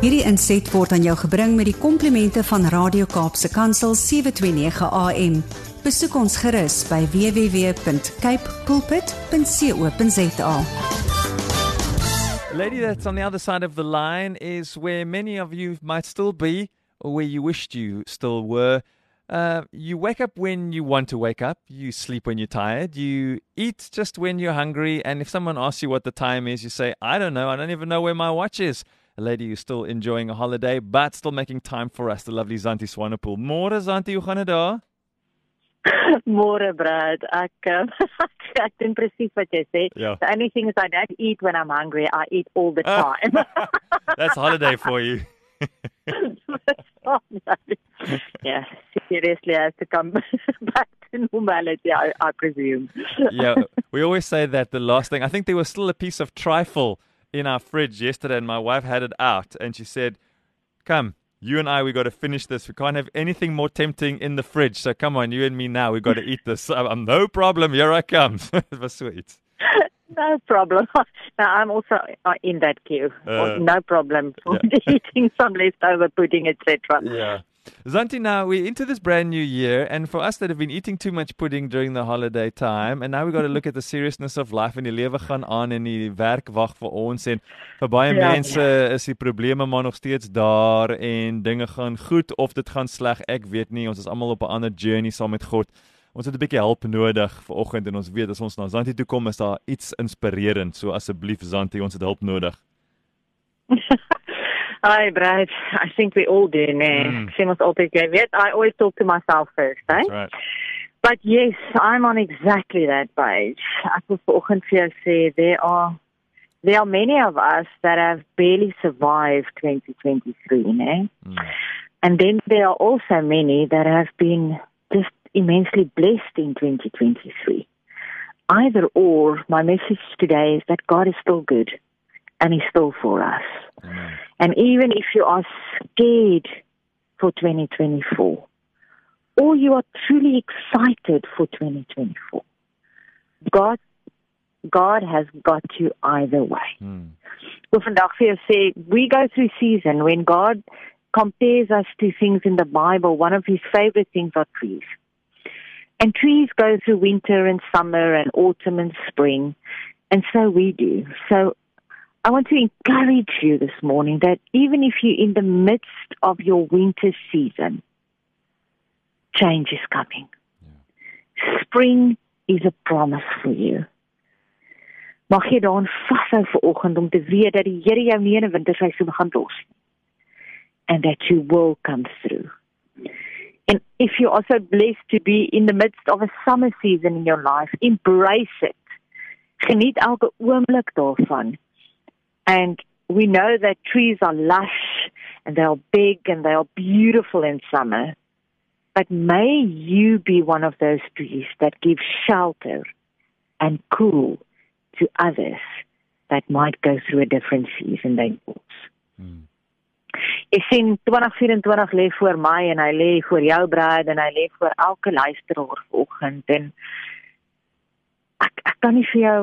Hierdie inset word aan jou gebring met die komplimente van Radio Kaapse Kansel 729 AM. Besoek ons gerus by www.cape pulpit.co.za. The lady that's on the other side of the line is where many of you might still be, or where you wished you still were. Uh, you wake up when you want to wake up. You sleep when you're tired. You eat just when you're hungry. And if someone asks you what the time is, you say, I don't know. I don't even know where my watch is. A lady who's still enjoying a holiday, but still making time for us, the lovely Zantie Swanepoel. Môre Zantie, hoe gaan dit daar? Môre Brad, ek ek doen presies wat jy sê. Ja. The only thing is I don't eat when I'm hungry. I eat all the time. That's holiday for you. oh, no. Yeah, seriously, I have to come back to normality, I, I presume. yeah, we always say that the last thing. I think there was still a piece of trifle in our fridge yesterday, and my wife had it out, and she said, "Come, you and I, we got to finish this. We can't have anything more tempting in the fridge. So come on, you and me now. We got to eat this. Um, no problem. Here I come. it was sweet. No problem. Now, I'm also uh, in that queue. Uh, no problem for eating some leftover pudding, etc. Yeah. Zanti, now we're into this brand new year, and for us that have been eating too much pudding during the holiday time, and now we've got to look at the seriousness of life en die lewe gaan aan en die werk wag vir ons en vir baie Ja, mense is die probleme maar nog steeds daar en dinge gaan goed of dit gaan sleg, ek weet nie, ons is almal op 'n ander journey saam met God. Ons het 'n bietjie hulp nodig vir oggend en ons weet as ons na Zanti toe kom is daar iets inspirerend. So asseblief Zanti, ons het hulp nodig. Hi, Brad. I think we all do, nee. Mm. Ek sê mos altyd jy weet, I always talk to myself first, eh? That's right. But yes, I'm on exactly that page. Ek wil vanoggend vir jou sê there are there are many of us that have barely survived 2023, né? Mm. And then there are also many that have been just immensely blessed in 2023. Either or, my message today is that God is still good and he's still for us. Amen. And even if you are scared for 2024, or you are truly excited for 2024, God, God has got you either way. Mm. Wil vandag vir jou sê, we go through season when God compares us to things in the Bible. One of his favorite things are trees. And trees go through winter and summer and autumn and spring. And so we do. So I want to encourage you this morning that even if you're in the midst of your winter season, change is coming. Spring is a promise for you. Mag jy daaraan vashou vir oggend om te weet dat die Here jou nie in 'n winterseisoen gaan los nie. And that you will come through. And if you're also blessed to be in the midst of a summer season in your life, embrace it. Geniet elke oomblik daarvan. And we know that trees are lush and they are big and they are beautiful in summer. But may you be one of those trees that give shelter and cool to others that might go through a different season than yours. Mm. Ek sien 2024 lê voor my en hy lê voor jou bruid en hy lê voor elke luisteraar vanoggend en ek ek kan nie vir jou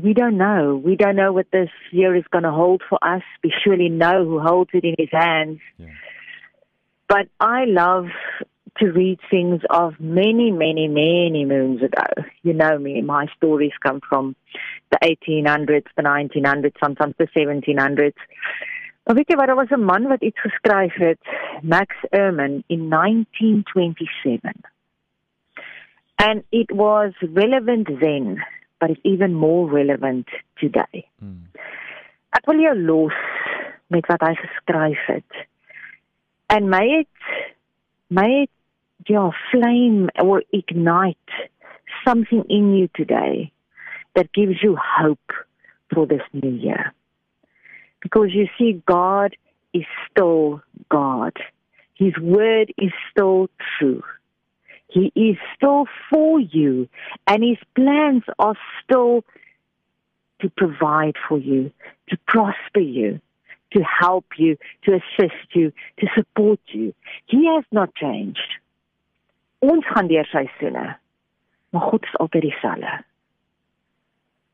we don't know. We don't know what this year is going to hold for us. We surely know who holds it in his hands. Yeah. But I love to read things of many, many, many moons ago. You know me, my stories come from the 1800s, the 1900s, sometimes the 1700s. Maar weet jy wat, daar was 'n man wat iets geskryf het, Max Ehrmann in 1927. And it was relevant then, but it's even more relevant today. Mm. Ek wil jou los met wat hy geskryf het. En my het my het ja flame or ignite something in you today that gives you hope for this new year. Because you see God is still God. His word is still true. He is still for you and his plans are still to provide for you, to prosper you, to help you, to assist you, to support you. He has not changed. Ons gaan deur maar God is altyd dieselfde.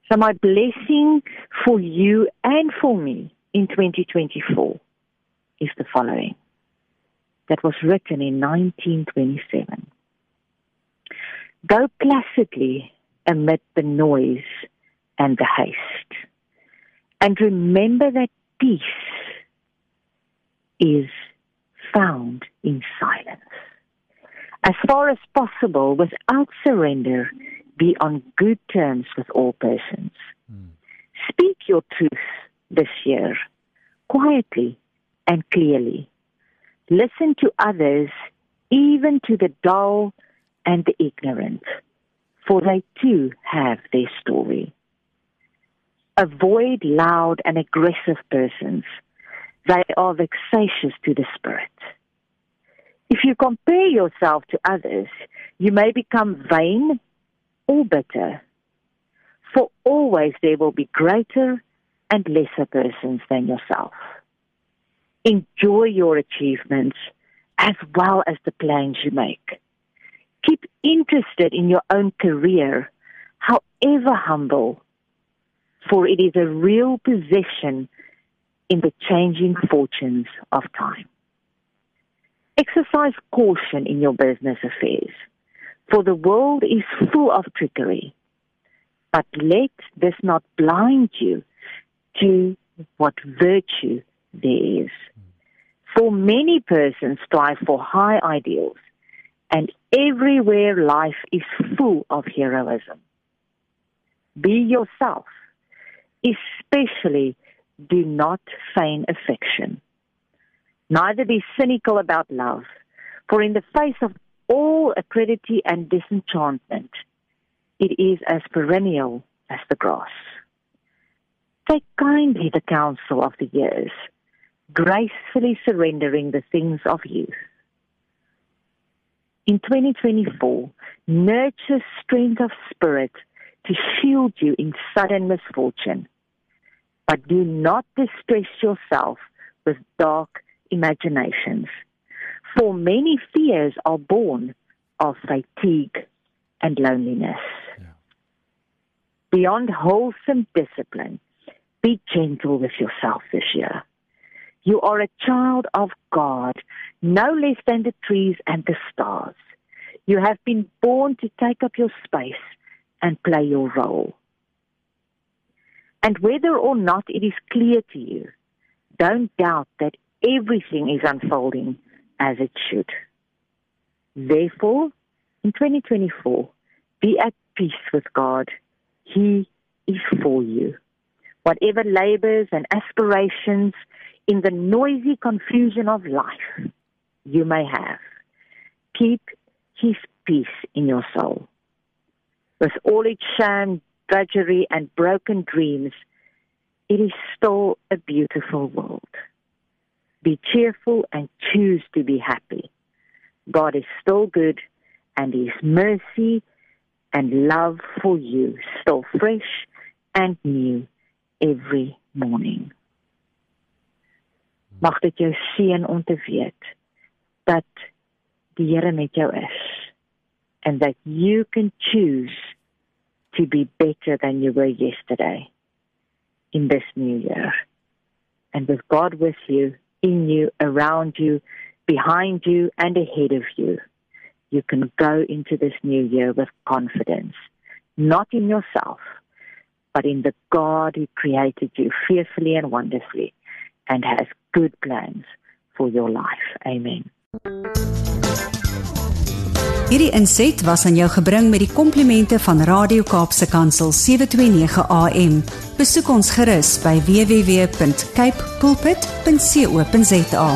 So my blessing for you and for me in 2024 is the following that was written in 1927. Go placidly amid the noise and the haste, and remember that peace is found in silence. As far as possible, without surrender, be on good terms with all persons. Mm. Speak your truth this year, quietly and clearly. Listen to others, even to the dull and the ignorant, for they too have their story. Avoid loud and aggressive persons. They are vexatious to the spirit. If you compare yourself to others, you may become vain or bitter. For always there will be greater and lesser persons than yourself. Enjoy your achievements as well as the plans you make. Keep interested in your own career, however humble, for it is a real possession in the changing fortunes of time. Exercise caution in your business affairs, for the world is full of trickery. But let this not blind you to what virtue there is. For many persons strive for high ideals, and everywhere life is full of heroism. Be yourself, especially do not feign affection. Neither be cynical about love, for in the face of all acridity and disenchantment, it is as perennial as the grass. Take kindly the counsel of the years, gracefully surrendering the things of youth. In 2024, nurture strength of spirit to shield you in sudden misfortune. But do not distress yourself with dark imaginations. For many fears are born of fatigue and loneliness. Yeah. Beyond wholesome discipline, be gentle with yourself this year. You are a child of God, no less than the trees and the stars. You have been born to take up your space and play your role. And whether or not it is clear to you, don't doubt that everything is unfolding as it should. Therefore, in 2024, be at peace with God. He is for you. Whatever labors and aspirations in the noisy confusion of life you may have, keep His peace in your soul. With all its sham, drudgery, and broken dreams, it is still a beautiful world. Be cheerful and choose to be happy. God is still good and His mercy and love for you still fresh and new every morning. Mag dit jou seën om te weet dat die Here met jou is and that you can choose to be better than you were yesterday in this new year. And with God with you, in you, around you, behind you, and ahead of you, you can go into this new year with confidence, not in yourself, but in the God who created you fearfully and wonderfully and has good plans for your life. Amen. Hierdie inset was aan jou gebring met die komplimente van Radio Kaapse Kansel 729 AM. Besoek ons gerus by www.cape pulpit.co.za.